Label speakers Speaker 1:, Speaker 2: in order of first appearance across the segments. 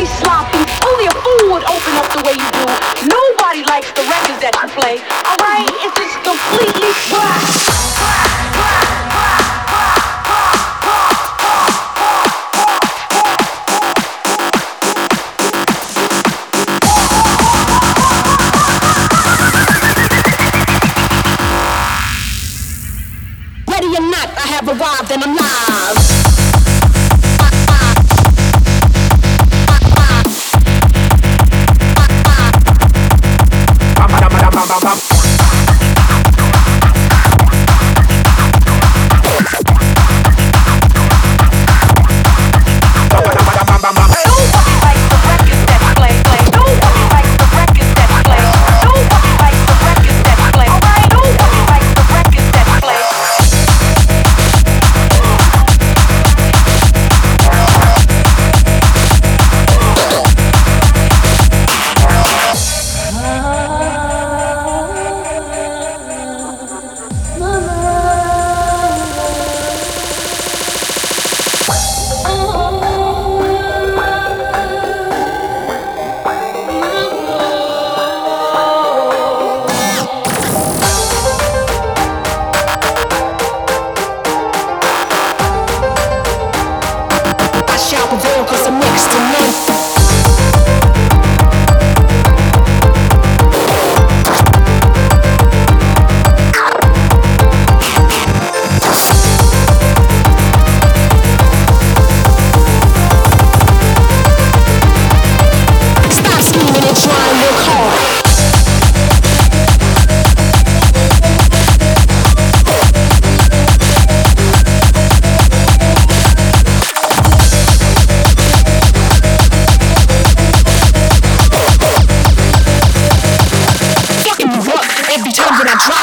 Speaker 1: really sloppy. Only a fool would open up the way you do. Nobody likes the records that you play. Alright? It's just completely raw.
Speaker 2: Ready or not, I have arrived and I'm live. And I'm live.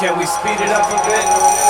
Speaker 3: Can we speed it up a bit?